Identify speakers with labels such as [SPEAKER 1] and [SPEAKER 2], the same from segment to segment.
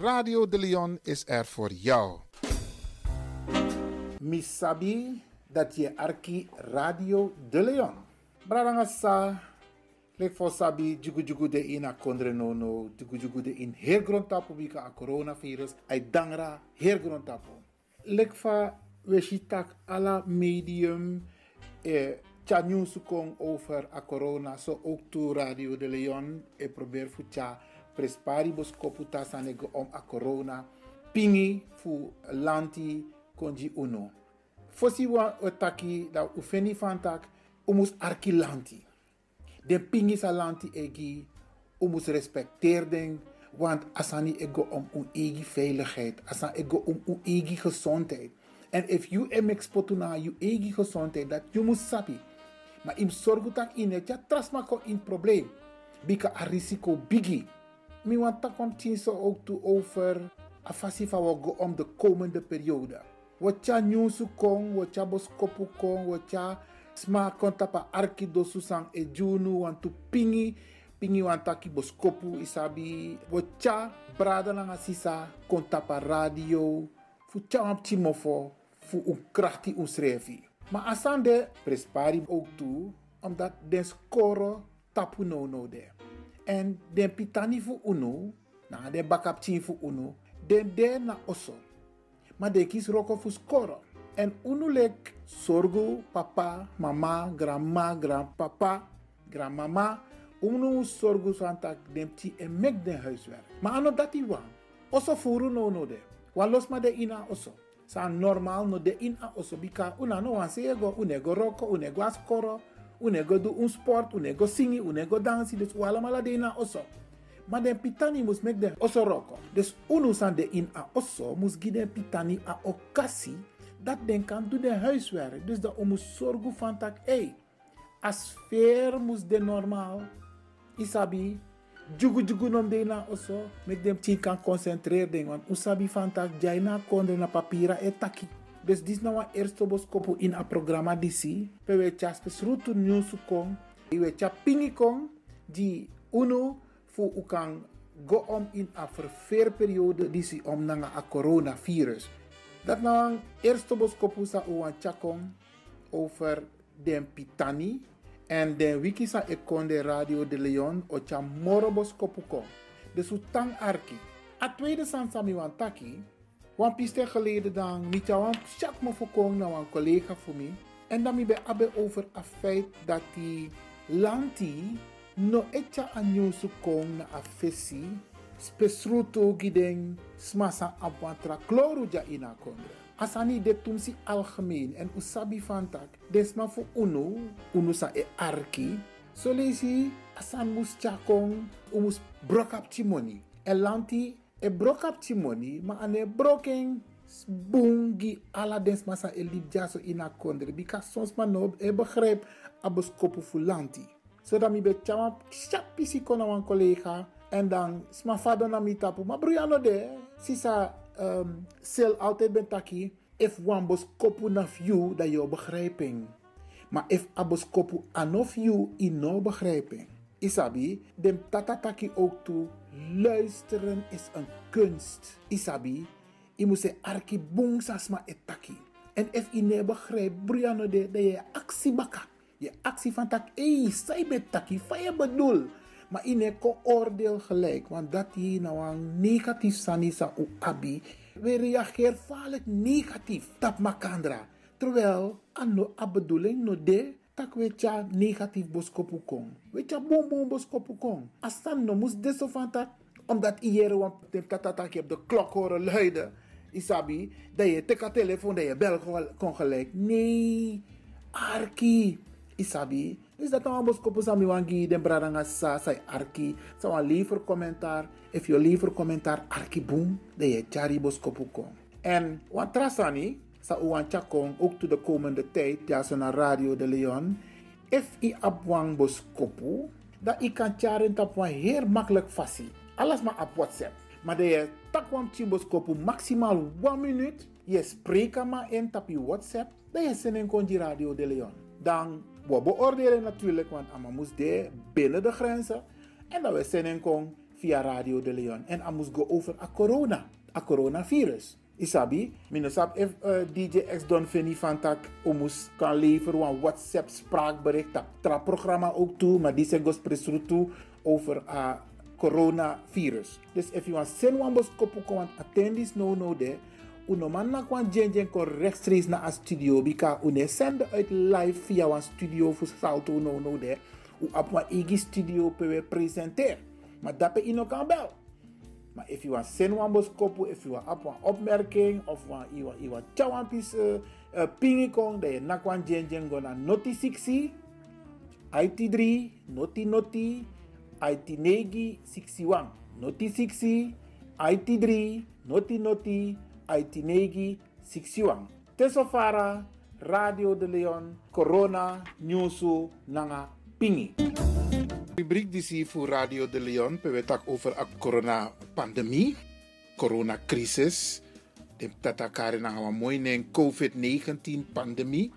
[SPEAKER 1] Radio de Leon is er voor jou.
[SPEAKER 2] Misabi dat je arki Radio de Leon. Bradanga sa lek for sabi jugu de in a kondre no no jugu jugu de in her grond tapu bika a coronavirus ay dangra her grond tapu. Lek fa we shitak ala medium e tja kong over a corona so ook to Radio de Leon e probeer fu tja prespari bos kopu tasanego om a corona pingi fu lanti konji uno. Fosi wa otaki da ufeni fantak umus arki lanti. De pingi sa lanti egi umus respecteer den want asani ego om un egi veiligheid, asan ego om un egi gezondheid. En if you em exportu na you egi gezondheid dat you must sabi. Maar im sorgu tak in het ja trasma ko in probleem. Bika a risico bigi. Mi want tak om so ook over a fasi fa go om de komende periode. Wat nyusu kong, wat boskopu kong, wat ja sma konta pa arki dosu sang e junu want tu pingi pingi wan taki boskopu isabi wat ja brada langa sisa konta pa radio fu cha am timofo fu un krachti un srevi. Maar asande prespari ook toe, omdat den tapu no no de. En den pitani fu uno, na den chin fu uno, den de na oso. Maar de kies roko fu score. En uno lek sorgo papa, mama, grandma, grandpapa, grandmama. Uno sorgo santak den ti en mek den huiswerk. Maar ano dati wan. Oso furu no no de. Wan los ma de ina oso sa normal no de in a oso bika una no wan se go unego roko unego unego do un sport unego singi unego dansi dus wala mala de na oso. Maar den pitani mus mek de oso roko. Dus unu san de in a oso mus giden pitani a okasi dat den kan do de huiswerk. Dus dat mus sorgu van tak hey a sfeer mus de normaal isabi jugu jugu nom de na oso mek dem ti kan concentreer den want usabi van tak jai na kondre na papira e taki dus dis na wan eerste bos kopu in a programa disi pe we cha spesrutu news kong we cha pingi kong di uno fu u kan go om in a verveerperiode disi om nanga a coronavirus dat na wan eerste bos kopu sa u wan cha kong over den pitani en den wiki sa ekonde Radio de Leon o cha morobos kopuko. De sutang arki. A tweede san sami. Wan piste geleden dan niet wan chat me voorkomen naar een collega voor mij. En dan mi be abe over a feit dat die lanti no etja anyosu kong na a fesi. Spesruto gideng smasa abwantra kloru ja ina kondre. Asani de tumsi algemeen en usabi fantak. Desma fu unu, unu sa e arki. So lesi asan mus chakong umus brok up timoni. E e brok up timoni ma ane broken bungi ala dens masa e lip jaso ina kondre. Bika sons ma no e begrijp abos kopu fu lanti. So dat mi be chama chapisi kona wan collega. En dan sma fado na mi tapu. Ma bruyano de, sisa um, sel altijd ben taki. If wan bos kopu naf you, dat je begrijping. Maar if abos kopu anof you, in no begrijping. Isabi, dem tatataki ook toe. Luisteren is een kunst. Isabi, je moet se arki bung sasma etaki. En if je ne begrijpt, briano de, dat je actie baka. Je actie van tak, hey, zij betaki, van bedoel. Maar in ko oordeel gelijk, want dat je nou een negatief sanisa u abi, we reageren vaak negatief. Dat makandra. Terwijl, ano a bedoeling no de, tak tja negatief boskopu kong. We tja bom bom boskopu kong. Asan no mus deso van tak, omdat iere want de tatatak je op de klok horen luiden. Isabi, dat je teka telefoon, dat je bel kon gelijk. Nee, arki. Isabi, dus dat nou ambos kopo sami wangi den bradanga sa sai arki. Sa wan liever commentaar. If je liever commentaar arki boom. De je chari bos kopo kon. En wan trasani. Sa chakong ook to de komende tijd. So na Radio de Leon. If i abwang bos kopo. Dat i kan charen tap wan heel makkelijk fasi. Alles maar op WhatsApp. Maar de je tak wan chimbos kopo maximaal 1 minuut. Je spreekt maar in tap WhatsApp. Dat je zin in Radio de Leon. Dan we beoordelen natuurlijk, want Amma moest de binnen de grenzen. En dat we zin kon
[SPEAKER 3] via Radio de Leon. En I moest go over a corona, a coronavirus. Isabi, minusap if uh, DJ X Don Fini van tak omus kan leveren een WhatsApp spraakbericht dat tra programma ook toe, maar die zijn gospresru toe over uh, coronavirus. Dus if you want send one bos kopu kon attend this no no there, uno man na kwan jen jen kon rechtstreeks naar a studio bika une send uit live via een studio voor salto no no there. U op een igi studio pe presenter. Maar dat pe ino kan bel. Maar if you want send one bos kopu, if you een opmerking of you want you want chawan pis uh, kong, je nakwan jen noti 60 IT3 noti noti IT negi 61 noti 60 IT3 noti noti IT negi 61 Tesofara Radio de Leon Corona Newsu Nanga Pingi
[SPEAKER 2] rubriek die voor Radio de Leon. We tak over de corona-pandemie, coronacrisis. De tatakari na een mooi COVID-19-pandemie.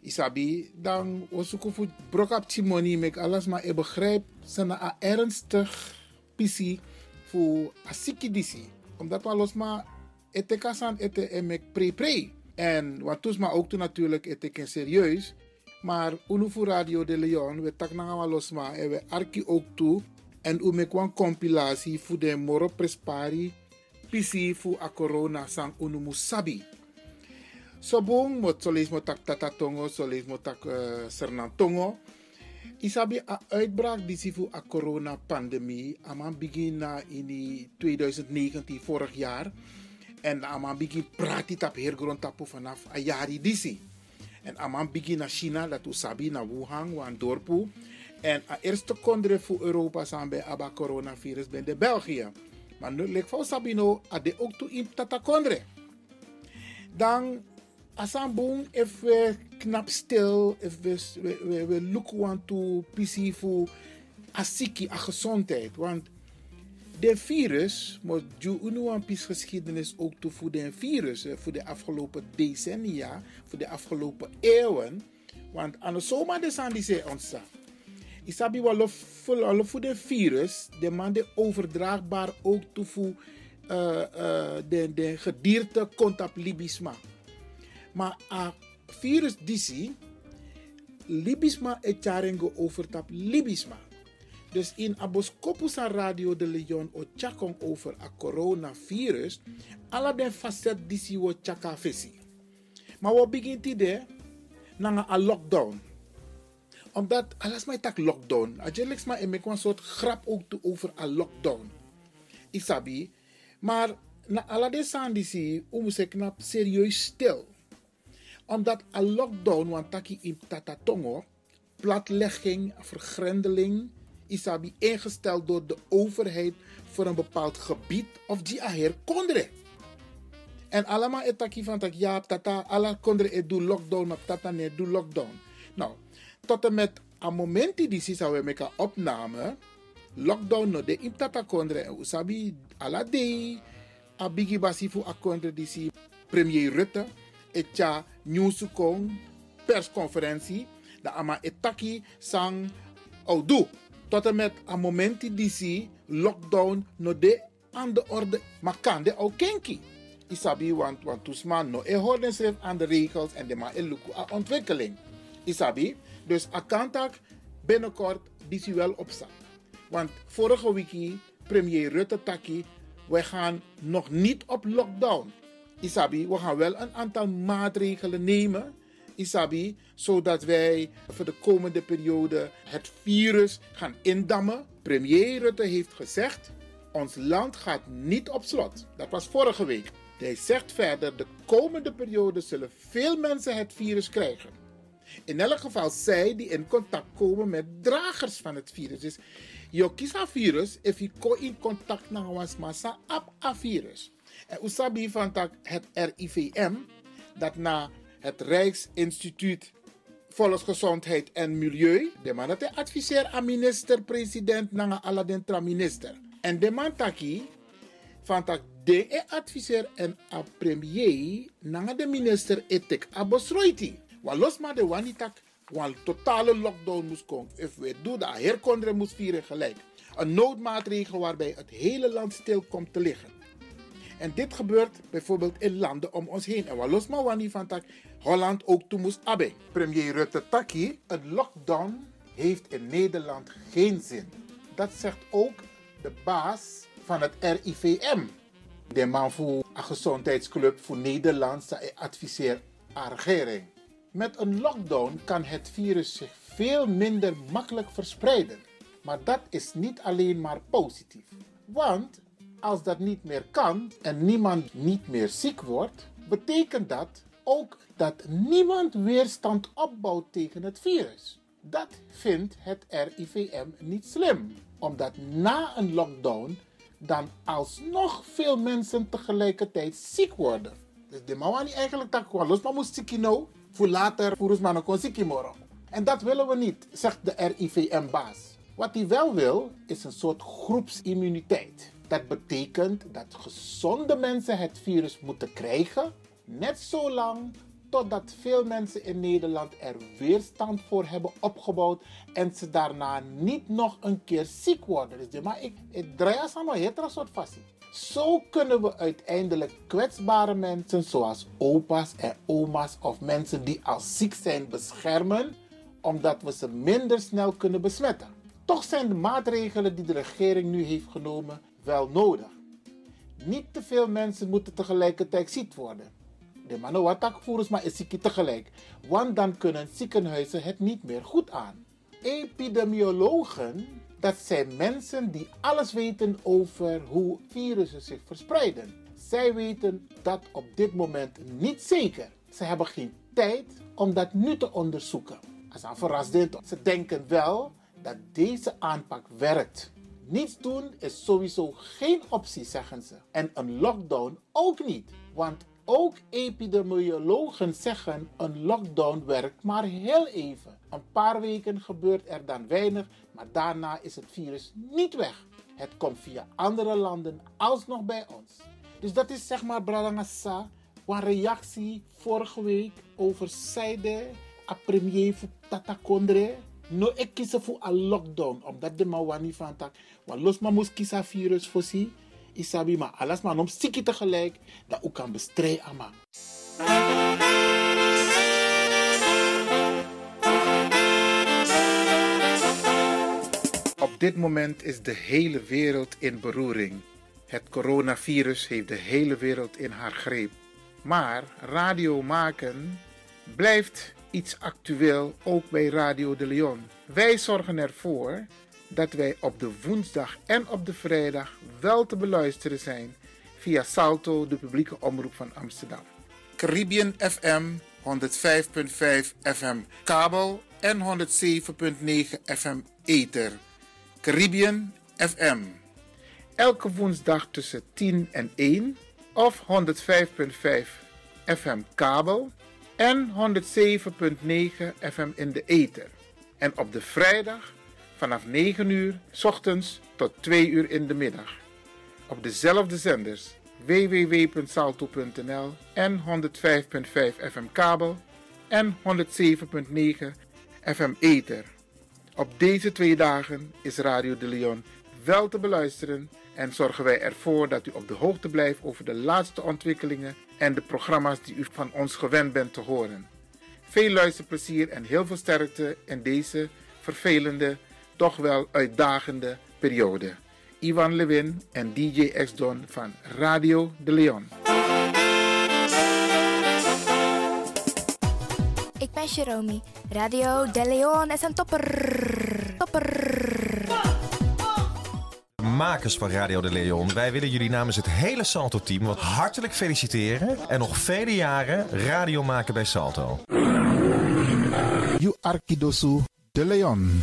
[SPEAKER 2] Isabi, dan was ik voor brok op Timoni, mek alles maar ik begrijp, zijn een ernstig pisi voor asiki disi. Omdat we los maar ete kasan ete emek pre pre. En wat toen maar ook toen natuurlijk ete serieus. Maar Unufu Radio de Leon, we tak na losma en we arki ook toe. En u mek een compilatie voor de moro prespari. Pisi voor a corona sang unumu sabi. Sobong mo solis tak tatatongo, solis mo tak uh, sernantongo. Isabi a uitbraak die voor a corona pandemie. Aman begin na in 2019 vorig jaar. En aman begin prati tap hergrond tapu vanaf a jari disi. En aman begin naar China, dat u sabi, naar Wuhan, wan dorpu. En a eerste kondre voor Europa zijn bij aba coronavirus ben de België. Maar nu lijkt voor Sabino, a de ook toe in tata kondre. Dan, asan boom, if we knap stil, if we, we, we, we look want to PC voor asiki, a gezondheid. Want de virus, maar je unuampis geschiedenis ook toe voor virus, voor de afgelopen decennia, voor de afgelopen eeuwen. Want aan de zomer de zijn die ontstaan. Isabi wel voor de virus, de man de overdraagbaar ook toe uh, uh, de, gedierte contact libisma. Maar a virus disi, libisma et charengo overtap libisma. Dus in Aboskopusa Radio de Leon o chakong over a coronavirus, alle den facet disi wo chaka fesi. Maar wat begint idee? Na a lockdown. Omdat, alles mij tak lockdown. Ajelix maar ik een soort grap ook te over a lockdown. Isabi. Maar na alle de san disi, um se knap serieus stil. Omdat a lockdown, want taki in tatatongo, platlegging, vergrendeling, isabi ingesteld door de overheid voor een bepaald gebied of die aher kondre. En allemaal etaki van tak ja tata alla kondre e do lockdown maar tata ne do lockdown. Nou, tot en met een moment die zou we meka opname lockdown no de in tata kondre en usabi ala de a bigi basi fu a kondre disi premier Rutte etja nieuwsukong persconferentie da ama etaki sang oh do tot en met een moment die zie lockdown no de aan de orde maar kan de ook kenki. Isabi want want tusman no e hoorden schrijf aan de regels en de ma e luku a ontwikkeling. Isabi dus akantak binnenkort die zie wel opstaan. Want vorige week premier Rutte taki we gaan nog niet op lockdown. Isabi, we gaan wel een aantal maatregelen nemen Isabi, zodat wij voor de komende periode het virus gaan indammen. Premier Rutte heeft gezegd, ons land gaat niet op slot. Dat was vorige week. Hij zegt verder, de komende periode zullen veel mensen het virus krijgen. In elk geval zij die in contact komen met dragers van het virus. Dus je virus, if je in contact met was massa op a virus. En usabi van het RIVM, dat na het Rijksinstituut Volksgezondheid en Milieu. De man dat adviseer aan minister-president naar Aladdin tra minister. En de man taki van tak de adviseer en a premier naar de minister etek abosroiti. Wa los maar de wani tak Want totale lockdown moest komen. If we doen dat, herkonderen moest vieren gelijk. Een noodmaatregel waarbij het hele land stil komt te liggen. En dit gebeurt bijvoorbeeld in landen om ons heen. En wat los maar van tak Holland ook toe moest abbe. Premier Rutte Taki, een lockdown heeft in Nederland geen zin. Dat zegt ook de baas van het RIVM. De man voor een gezondheidsclub voor Nederland adviseert aan regering. Met een lockdown kan het virus zich veel minder makkelijk verspreiden. Maar dat is niet alleen maar positief. Want als dat niet meer kan en niemand niet meer ziek wordt, betekent dat ook dat niemand weerstand opbouwt tegen het virus. Dat vindt het RIVM niet slim, omdat na een lockdown dan alsnog veel mensen tegelijkertijd ziek worden. Dus de mawani eigenlijk dat gewoon los maar moet ziek nou, voor later voor maar nog ziek morgen. En dat willen we niet, zegt de RIVM-baas. Wat hij wel wil, is een soort groepsimmuniteit. Dat betekent dat gezonde mensen het virus moeten krijgen, net zo lang totdat veel mensen in Nederland er weerstand voor hebben opgebouwd en ze daarna niet nog een keer ziek worden. Dus maar ik, ik draai als een soort fastie. Zo kunnen we uiteindelijk kwetsbare mensen zoals opa's en oma's of mensen die al ziek zijn beschermen, omdat we ze minder snel kunnen besmetten. Toch zijn de maatregelen die de regering nu heeft genomen wel nodig. Niet te veel mensen moeten tegelijkertijd ziek worden. De voeren maar is ziek tegelijk. Want dan kunnen ziekenhuizen het niet meer goed aan. Epidemiologen, dat zijn mensen die alles weten over hoe virussen zich verspreiden. Zij weten dat op dit moment niet zeker. Ze hebben geen tijd om dat nu te onderzoeken. Als een verrassend. Ze denken wel dat deze aanpak werkt. Niets doen is sowieso geen optie, zeggen ze. En een lockdown ook niet. Want ook epidemiologen zeggen een lockdown werkt maar heel even. Een paar weken gebeurt er dan weinig, maar daarna is het virus niet weg. Het komt via andere landen alsnog bij ons. Dus dat is zeg maar Bradangasa, een reactie vorige week over zijde a premier voor Tata Kondre. No, ik kies voor een lockdown, omdat de mawani van tak. Want los maar moest kiezen virus voor si. Isabi maar om ziekte tegelijk, dat ook kan bestrijden. Op dit moment is de hele wereld in beroering. Het coronavirus heeft de hele wereld in haar greep. Maar radio maken blijft iets actueel ook bij Radio de Leon. Wij zorgen ervoor dat wij op de woensdag en op de vrijdag wel te beluisteren zijn via Salto, de publieke omroep van Amsterdam. Caribbean FM 105.5 FM kabel en 107.9 FM ether. Caribbean FM. Elke woensdag tussen 10 en 1 of 105.5 FM kabel en 107.9 FM in de ether. En op de vrijdag vanaf 9 uur s ochtends tot 2 uur in de middag. Op dezelfde zenders www.salto.nl en 105.5 FM kabel en 107.9 FM ether. Op deze twee dagen is Radio de Leon wel te beluisteren en zorgen wij ervoor dat u op de hoogte blijft over de laatste ontwikkelingen en de programma's die u van ons gewend bent te horen. Veel luisterplezier en heel veel sterkte in deze vervelende, toch wel uitdagende periode. Ivan Lewin en DJ X-Don van Radio de Leon.
[SPEAKER 4] Ik ben Jerome. Radio de Leon is een topper. Topper
[SPEAKER 5] makers van Radio de Leon. Wij willen jullie namens het hele Salto-team wat hartelijk feliciteren. En nog vele jaren radio maken bij Salto.
[SPEAKER 2] You Arkidosu de Leon.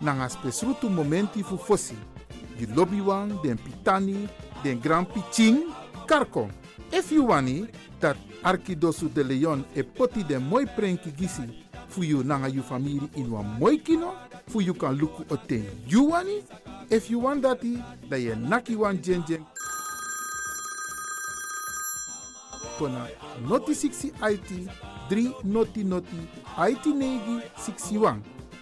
[SPEAKER 2] nanga spesrutu momenti fu fosi. Di lobby wan, den pitani, den grand piching, karko. If you wani, dat Arkidosu de Leon e poti den moi prenki gisi fu you nanga you family in wan moi kino, fu you kan luku oten you wani. If you want dati, da ye naki wan. Kona noti 60 IT 3 noti noti IT negi 61.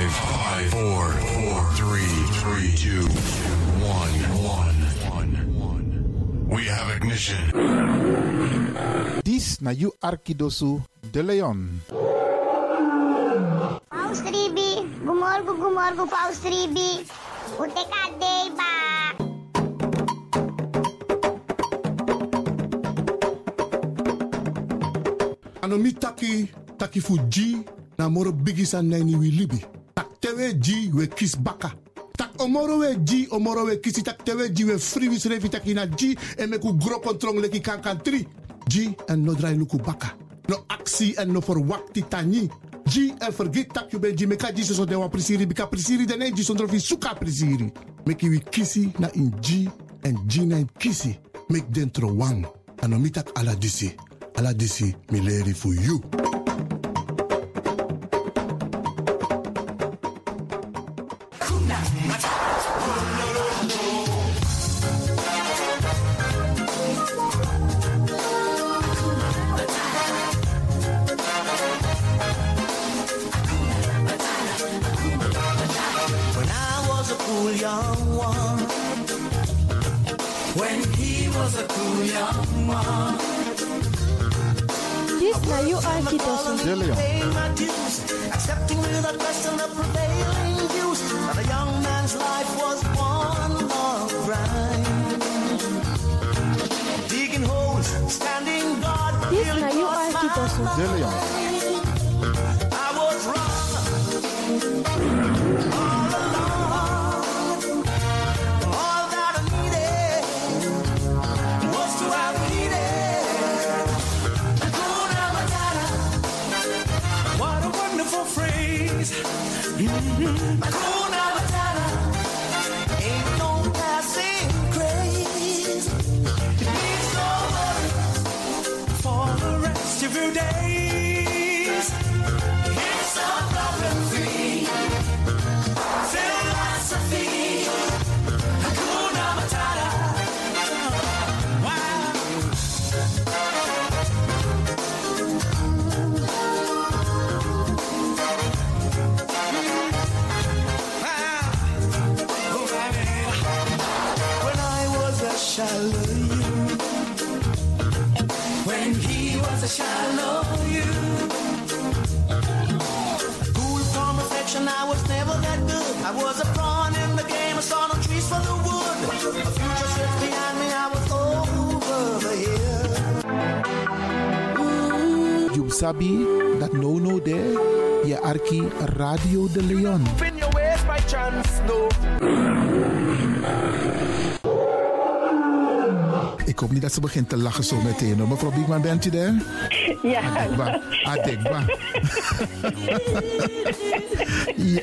[SPEAKER 6] Five, five, four, four, three, three, two, one, one, one, one. We have ignition.
[SPEAKER 2] Dis na you Arkidosu de Leon.
[SPEAKER 7] Paus Ribi, gumorgo gumorgo Paus Ribi. Ute kadei ba.
[SPEAKER 8] Anomi taki taki fu G na moro bigisa nani wi libi. Tak tewe G we kis baka. Tak omoro we G omoro we kisi tak tewe G we free wis revi taki na G en meku gro kontrong leki kankan 3. G en no drai luku baka. No actie en no verwakti tani. G en vergeet tak you ben G meka G so de wa prisiri bika prisiri de ne G sondro fi suka prisiri. Meki wi kisi na in G en G na in kisi. Mek dentro wang. Anomi tak ala disi. Ala disi mi leri fu you.
[SPEAKER 9] When he was a shallow you, cool from I was never that good. I was a in the game, I saw no trees for the wood. A future sits behind me, I was over the hill.
[SPEAKER 2] You sabi dat no no there. Je Arki Radio de Leon.
[SPEAKER 9] Your ways by chance, no.
[SPEAKER 2] Ik hoop niet dat ze begint te lachen zo meteen. hoor. Mevrouw Biekman, bent u daar?
[SPEAKER 10] Ja.
[SPEAKER 2] Adekba. Adekba. ja.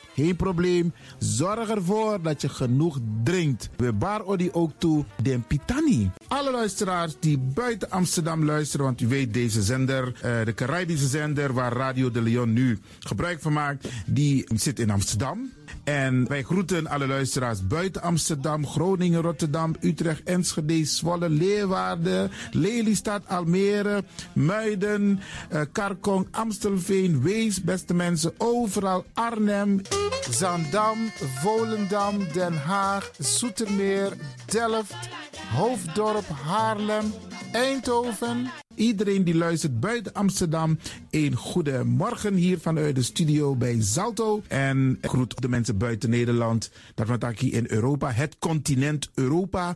[SPEAKER 2] Geen probleem. Zorg ervoor dat je genoeg drinkt. We bar odi ook toe den pitani. Alle luisteraars die buiten Amsterdam luisteren, want u weet deze zender, uh, de Caribische zender waar Radio de Leon nu gebruik van maakt, die zit in Amsterdam. En wij groeten alle luisteraars buiten Amsterdam, Groningen, Rotterdam, Utrecht, Enschede, Zwolle, Leeuwarden, Lelystad, Almere, Muiden, uh, Karkong, Amstelveen, Wees, beste mensen, overal Arnhem, Zandam, Volendam, Den Haag, Zoetermeer, Delft, Hoofddorp, Haarlem, Eindhoven. Iedereen die luistert buiten Amsterdam, een goede morgen hier vanuit de studio bij Zalto. En groet de mensen buiten Nederland, dat hier in Europa, het continent Europa.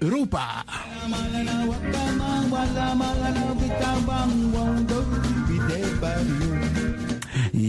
[SPEAKER 2] Europa.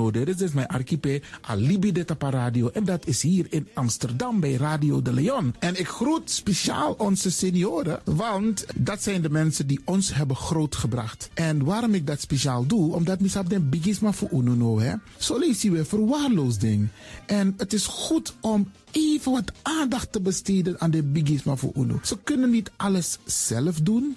[SPEAKER 2] no Dit is mijn archipel Alibi de Tapa Radio. En dat is hier in Amsterdam bij Radio de Leon. En ik groet speciaal onze senioren, want dat zijn de mensen die ons hebben grootgebracht. En waarom ik dat speciaal doe, omdat misap den bigisma voor uno hè. Zo je weer verwaarloosding. En het is goed om even wat aandacht te besteden aan de bigisma voor uno. Ze kunnen niet alles zelf doen.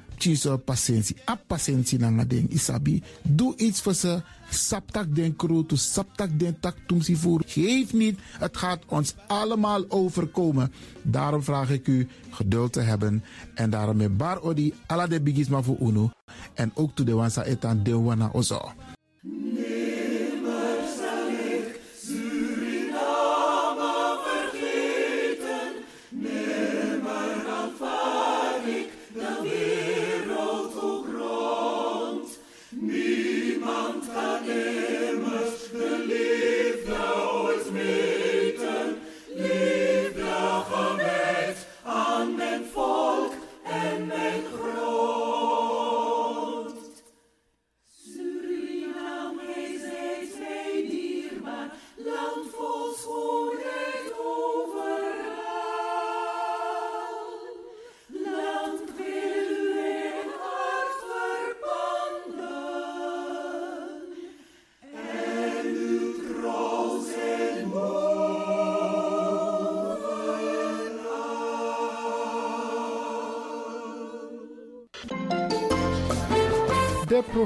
[SPEAKER 2] tjiso patiëntie. A patiëntie na ding isabi. Doe iets voor ze. Saptak den kroto, saptak den tak tumsi voer. Geef niet, het gaat ons allemaal overkomen. Daarom vraag ik u geduld te hebben. En daarom met bar odi, ala de bigisma voor uno. En ook to de wansa etan de wana ozo. De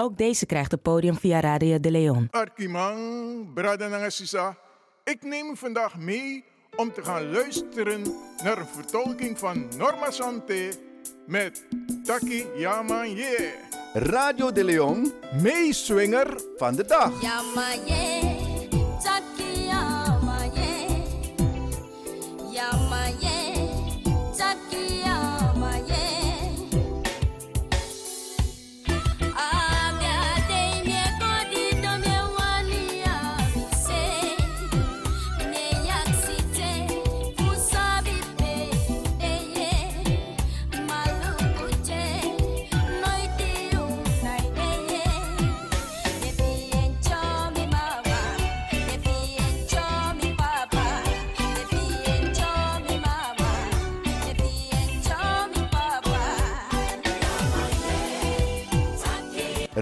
[SPEAKER 11] Ook deze krijgt het podium via Radio de Leon.
[SPEAKER 12] Arkimang, Brada Nangasisa. Ik neem u vandaag mee om te gaan luisteren naar een vertolking van Norma Sante met Taki Yaman Ye.
[SPEAKER 13] Radio de Leon,
[SPEAKER 12] meeswinger
[SPEAKER 13] van de dag.
[SPEAKER 14] Yamaye, Taki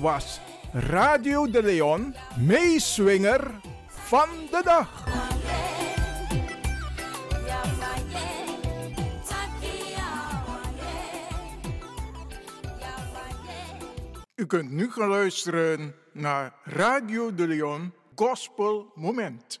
[SPEAKER 12] Was Radio de Leon, meeswinger van de dag. U kunt nu gaan luisteren naar Radio de Leon Gospel Moment.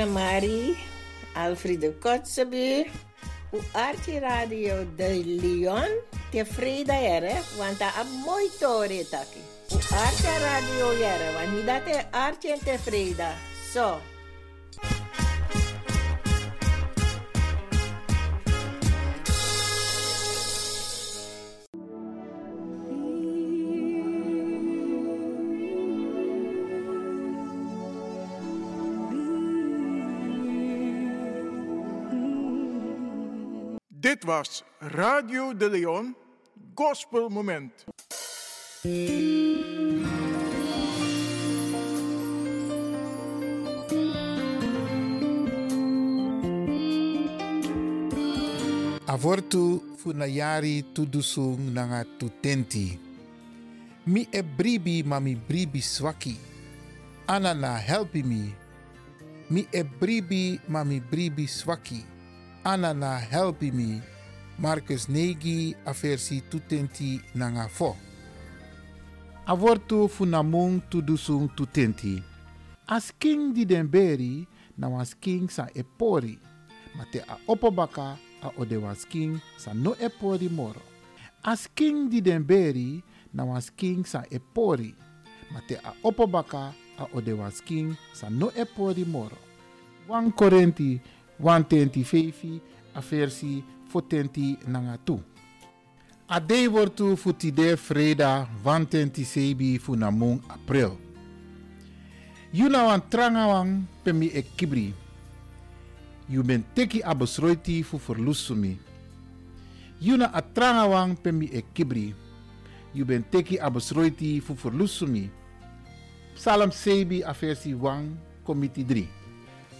[SPEAKER 15] Mina Mari, Alfredo Kotzebue, o Arte Radio de Leon, tevreden ere, want a mooi tori taki. O Arte Radio ere, want mi date Arte en tevreden. So.
[SPEAKER 12] Dit was Radio de Leon, Gospel Moment.
[SPEAKER 2] Avortu funayari tudusung nanga tutenti. Mi e bribi mami bribi swaki. Anana helpi mi. Mi e bribi mami bribi swaki. Anana helpi mi. Marcus Negi aversi tutenti nanga fo. Avortu funamung tudusung tutenti. As king di den beri na was king sa epori. Mate a opobaka a ode was king sa no epori moro. As king di den beri na was king sa epori. Mate a opobaka a ode was king sa no epori moro. 1 Korinti 125 a versi 40 nanga tu. A dei wortu futide freda 127 funamung april. Yuna wan tranga wan pemi e kibri. You ben teki fu verlusumi. Yuna a tranga wan pemi e kibri. You ben fu verlusumi. Psalm sebi a versi 1 komiti 3.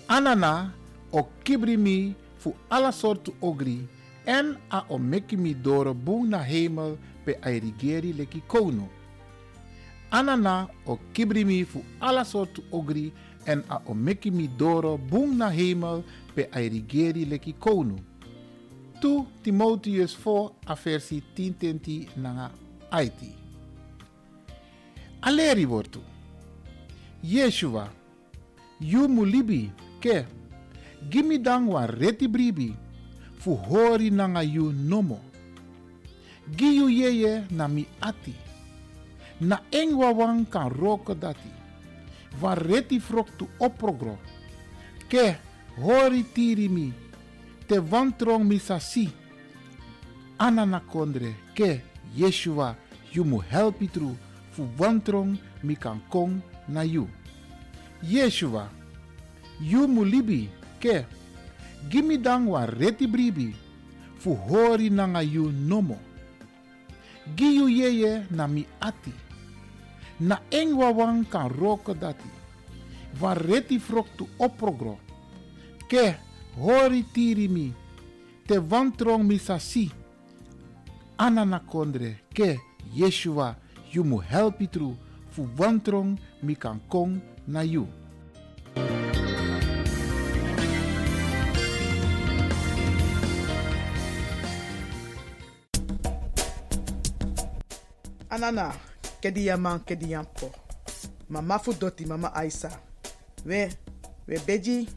[SPEAKER 2] Anana o kibri mi fu alla soorten ogri en a o meki mi doro bung na hemel pe airigeri leki kono. Anana o kibri mi fu alla soorten ogri en a o meki mi doro bung na hemel pe airigeri leki kono. Tu Timotheus 4 a versi 10 tenti nanga Aiti. Aleri wortu. Yeshua, yu mulibi ke gimi dan wan reti bribi fu hori nanga yu nomo. Gi yu yeye na mi ati. Na engwa wan kan roko dati. Wan reti froktu oprogro. Ke hori tiri mi. Te wantrong mi sasi. Anana kondre ke Yeshua yu mu helpi tru fu wantrong mi kan kong na. Yeshua, yu mu libi ke gimi dan wan reti bribi fu hori nanga yu nomo. Gi yeye na mi ati. Na engwa wan kan roko dati. Wan reti froktu oprogro. Ke hori tiri mi. Te wantrong mi sasi. Anana kondre ke Yeshua yu mu helpi tru fu wantrong mi kan kong na yu.
[SPEAKER 16] Anana, kedi yaman. Mama fu doti mama Aisa. We, we beji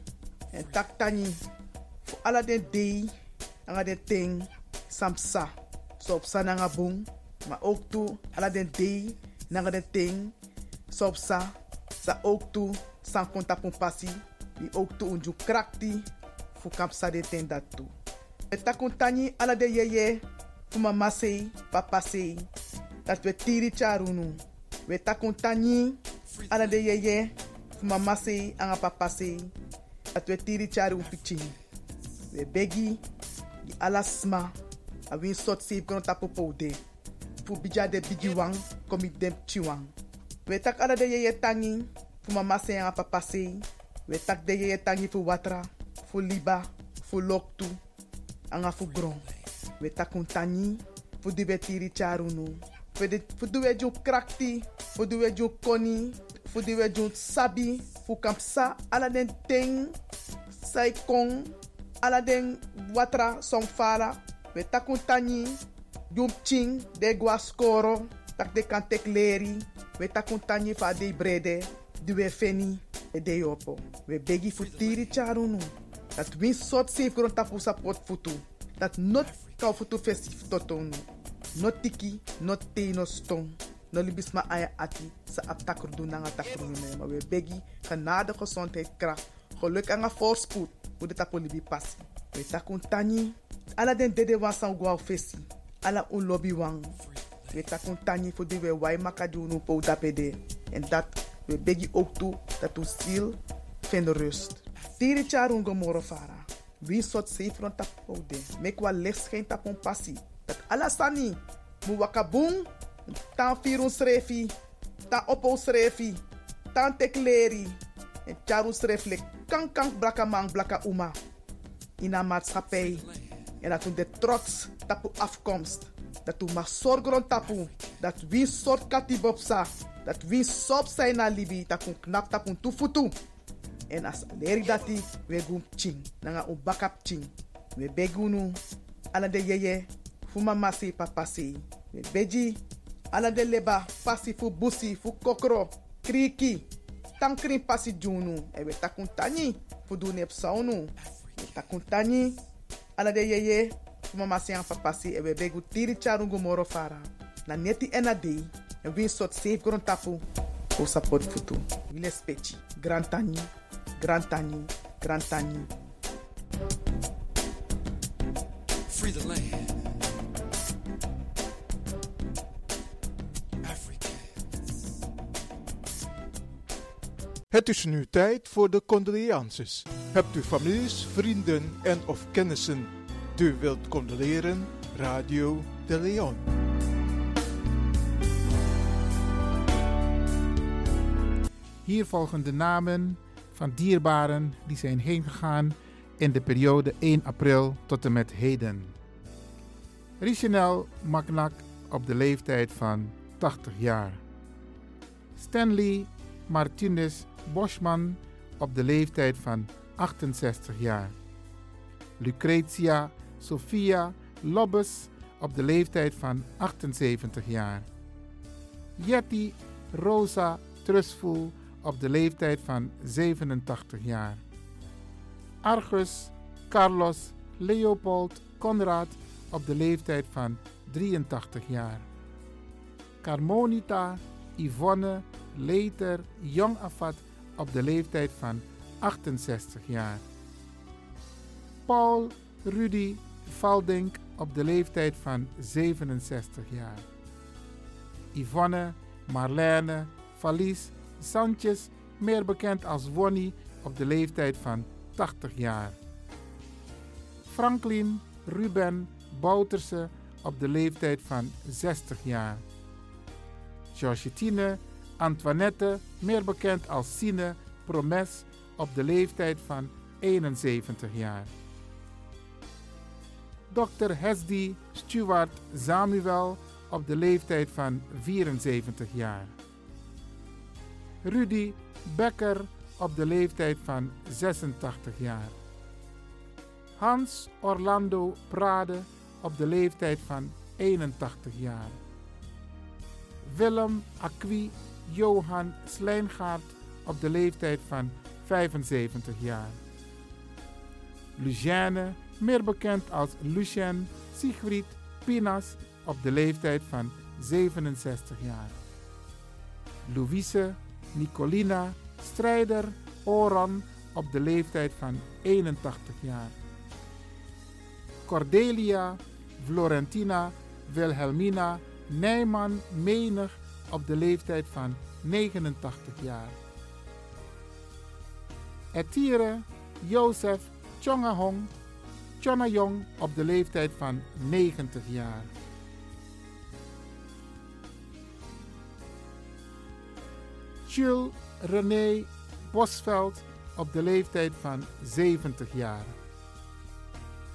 [SPEAKER 16] en tak tani. Fu ala den dei, anga ting, samsa. So op sa nanga bung. Maar ook ala dei, nanga ting, so sa. Sa ook toe, san konta pun pasi. Di ook unju krakti. Fu de ten dat toe. E ala de yeye. Mama sei, papa sei. Dat we tiri charunu. We takun tani ala de yeye mama sei anga papa sei. Dat we tiri charu. We begi di ala sma a win sot save kono tapo poude. Fu bija de bigi wang komi dem chiwang. We tak ala de yeye tangi fu mama anga papa. We tak de yeye tangi fu watra, fu liba, fu loktu, anga fu gron. We takun tani fu di we tiri charunu. Fu di we ju krakti, fu di we ju koni, fu ju sabi, fu kampsa ala den ting, sai ala den watra song fala, we takun de gwa skoro, tak de kan tek leri, we takun de brede, we feni, e de yopo. We begi fu tiri charunu. Dat win sot grond tapu support futu. Dat not kau futu festif totonu. No tiki, no te, no stong. No libisma aya ati sa aptakur doen nanga takur me. Maar we begi genade gezondheid kracht. Geluk en voorspoed. Hoe de tapo libi passi. We takun tani. Ala den dede wan fesi. Ala un lobby wang. We takun die we wai makadi unu po dapede. En dat we begi ook toe dat u ziel vindt rust. Tiri charungo moro fara. Wie soort zeefron tapo de. Mek wa licht schijnt tapon passie. Dat alasani. Mu wakabung. Tan firun srefi. Tan opo srefi. Tan tekleri. En charu sreflek. Kan kan blaka man blaka uma. In een. En dat we de trots tapu afkomst. Dat we maar zorgen tapu. Dat wie soort katibopsa. Dat wie sop zijn na libi. We knap tapu tufutu. En as leri dati we gum ching. Nanga un backup ching. We begunu. Ala de yeye. Fu mama si papa si. We beji. Ala de leba. Pasi fu busi. Fu kokro. Kriki. Tankrin pasi junu. E we takun tani. Fu du nep saunu. We takun tani. Ala de yeye. Fu mama si an papa si. E we begu tiri charungu moro fara. Na neti ena dei. En win sot safe gron tapu. O support futu. Wile spechi. Grand tani. Grand tani. Grand tani.
[SPEAKER 17] Free the land.
[SPEAKER 12] Het is nu tijd voor de condolences. Hebt u families, vrienden en of kennissen die wilt condoleren? Radio de Leon.
[SPEAKER 2] Hier volgen de namen van dierbaren die zijn heengegaan in de periode 1 april tot en met heden. Richenel Magnak op de leeftijd van 80 jaar. Stanley Martinez Boschman op de leeftijd van 68 jaar. Lucretia Sophia Lobbes op de leeftijd van 78 jaar. Jetty Rosa Trustful op de leeftijd van 87 jaar. Argus Carlos Leopold Conrad op de leeftijd van 83 jaar. Carmonita Yvonne Leter Jong Afat op de leeftijd van 68 jaar. Paul Rudy Valdink op de leeftijd van 67 jaar. Yvonne Marlene Valies Sanchez, meer bekend als Wonnie, op de leeftijd van 80 jaar. Franklin Ruben Bouterse op de leeftijd van 60 jaar. Georgetine Antoinette, meer bekend als Sine Promes, op de leeftijd van 71 jaar. Dr. Hesdy Stuart Samuel op de leeftijd van 74 jaar. Rudy Becker op de leeftijd van 86 jaar. Hans Orlando Prade op de leeftijd van 81 jaar. Willem Acqui Johan Slijngaard op de leeftijd van 75 jaar. Lucienne, meer bekend als Lucien Siegfried Pinas op de leeftijd van 67 jaar. Louise Nicolina Strijder Oran op de leeftijd van 81 jaar. Cordelia Florentina Wilhelmina Nijman Menig op de leeftijd van 89 jaar. Etire Jozef Chongahong Chonayong op de leeftijd van 90 jaar. Jules René Bosveld op de leeftijd van 70 jaar.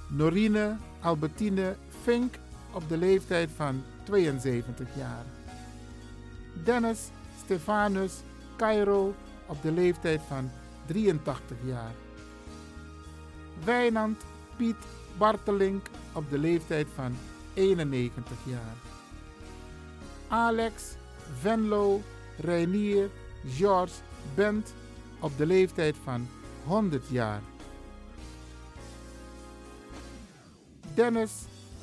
[SPEAKER 2] Norine Albertine Fink op de leeftijd van 72 jaar. Dennis Stefanus Cairo op de leeftijd van 83 jaar. Wijnand Piet Bartelink op de leeftijd van 91 jaar. Alex Venlo Reinier George Bent op de leeftijd van 100 jaar. Dennis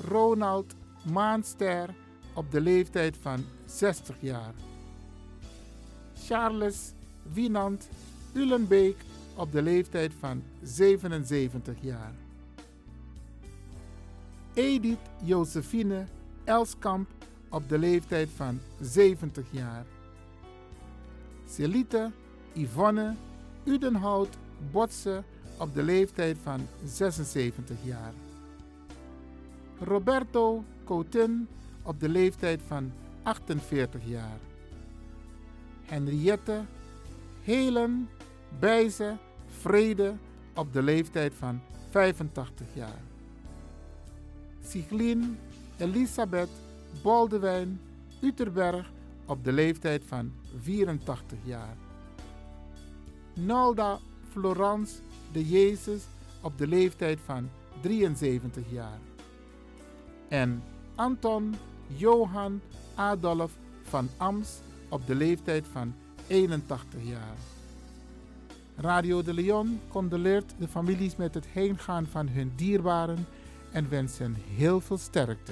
[SPEAKER 2] Ronald Maanster op de leeftijd van 60 jaar. Charles Wienand Ulenbeek op de leeftijd van 77 jaar. Edith Josephine Elskamp op de leeftijd van 70 jaar. Celite Yvonne Udenhout Botse
[SPEAKER 13] op de leeftijd van 76 jaar. Roberto Coutin op de leeftijd van 48 jaar. Henriette Helen Bijze Vrede op de leeftijd van 85 jaar. Siglien Elisabeth Boldewijn Uterberg op de leeftijd van 84 jaar. Nolda Florence de Jezus op de leeftijd van 73 jaar. En Anton Johan Adolf van Ams op de leeftijd van 81 jaar. Radio de Leon condoleert de families met het heengaan van hun dierbaren en wenst hen heel veel sterkte.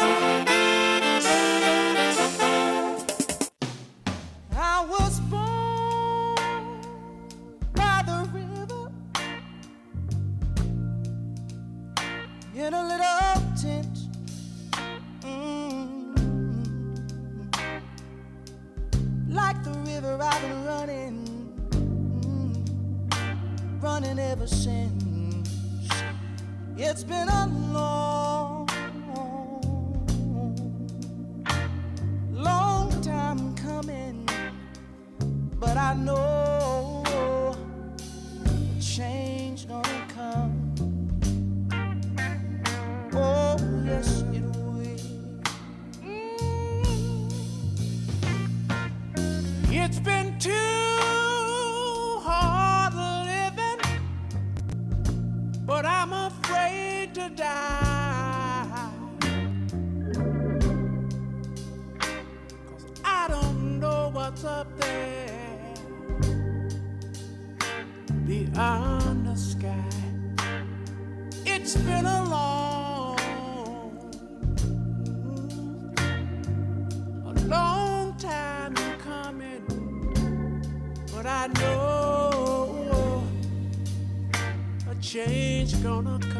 [SPEAKER 18] gonna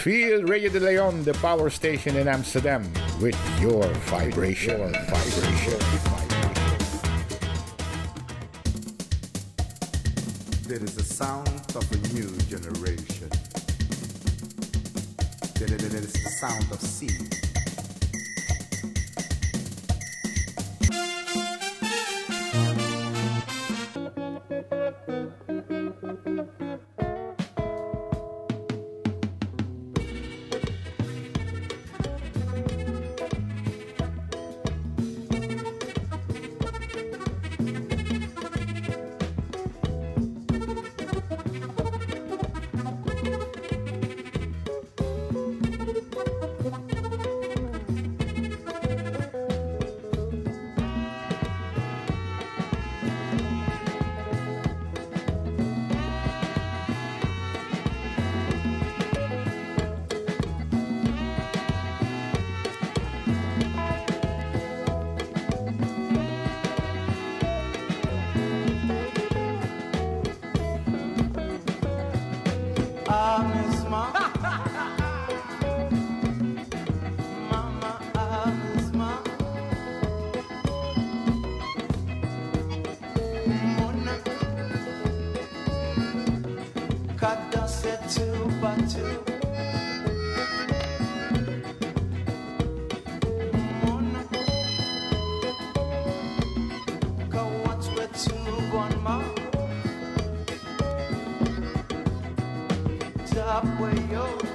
[SPEAKER 3] Feel Radio de Leon, the power station in Amsterdam, with your vibration. Your vibration.
[SPEAKER 19] There is a sound of a new generation. There is the sound of sea.
[SPEAKER 20] stop where
[SPEAKER 8] you're